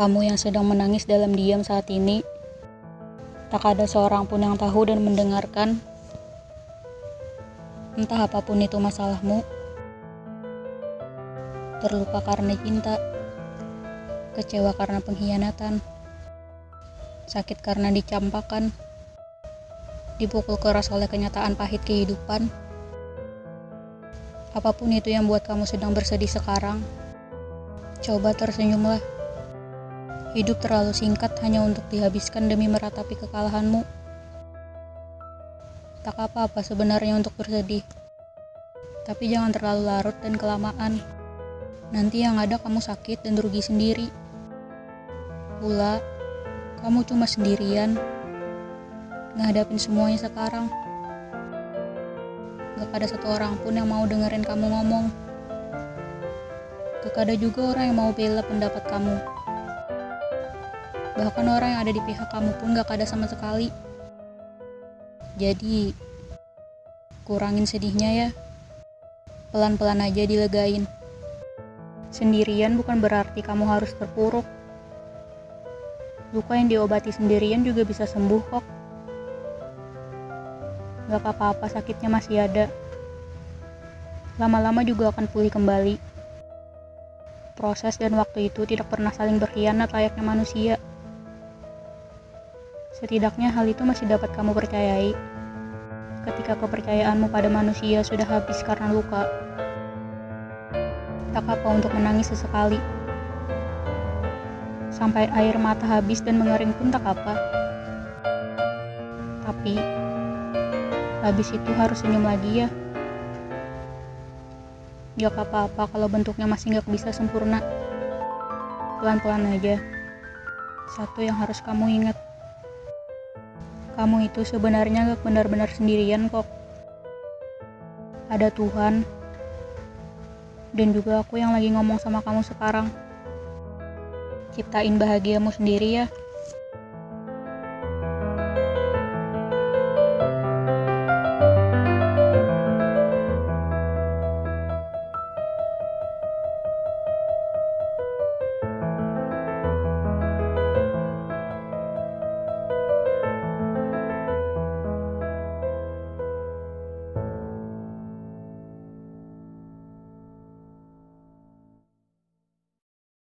Kamu yang sedang menangis dalam diam saat ini, tak ada seorang pun yang tahu dan mendengarkan. Entah apa pun itu masalahmu, terluka karena cinta, kecewa karena pengkhianatan, sakit karena dicampakan, dipukul keras oleh kenyataan pahit kehidupan. Apa pun itu yang buat kamu sedang bersedih sekarang, coba tersenyumlah. Hidup terlalu singkat hanya untuk dihabiskan demi meratapi kekalahanmu. Tak apa-apa sebenarnya untuk bersedih. Tapi jangan terlalu larut dan kelamaan. Nanti yang ada kamu sakit dan rugi sendiri. Pula, kamu cuma sendirian. Ngadapin semuanya sekarang. Gak ada satu orang pun yang mau dengerin kamu ngomong. Gak ada juga orang yang mau bela pendapat kamu. Bahkan orang yang ada di pihak kamu pun gak ada sama sekali. Jadi, kurangin sedihnya ya. Pelan-pelan aja dilegain. Sendirian bukan berarti kamu harus terpuruk. Luka yang diobati sendirian juga bisa sembuh kok. Gak apa-apa sakitnya masih ada. Lama-lama juga akan pulih kembali. Proses dan waktu itu tidak pernah saling berkhianat layaknya manusia. Setidaknya hal itu masih dapat kamu percayai ketika kepercayaanmu pada manusia sudah habis karena luka. Tak apa untuk menangis sesekali. Sampai air mata habis dan mengering pun tak apa. Tapi, habis itu harus senyum lagi ya. Gak apa-apa kalau bentuknya masih gak bisa sempurna. Pelan-pelan aja. Satu yang harus kamu ingat kamu itu sebenarnya gak benar-benar sendirian kok. Ada Tuhan, dan juga aku yang lagi ngomong sama kamu sekarang. Ciptain bahagiamu sendiri ya.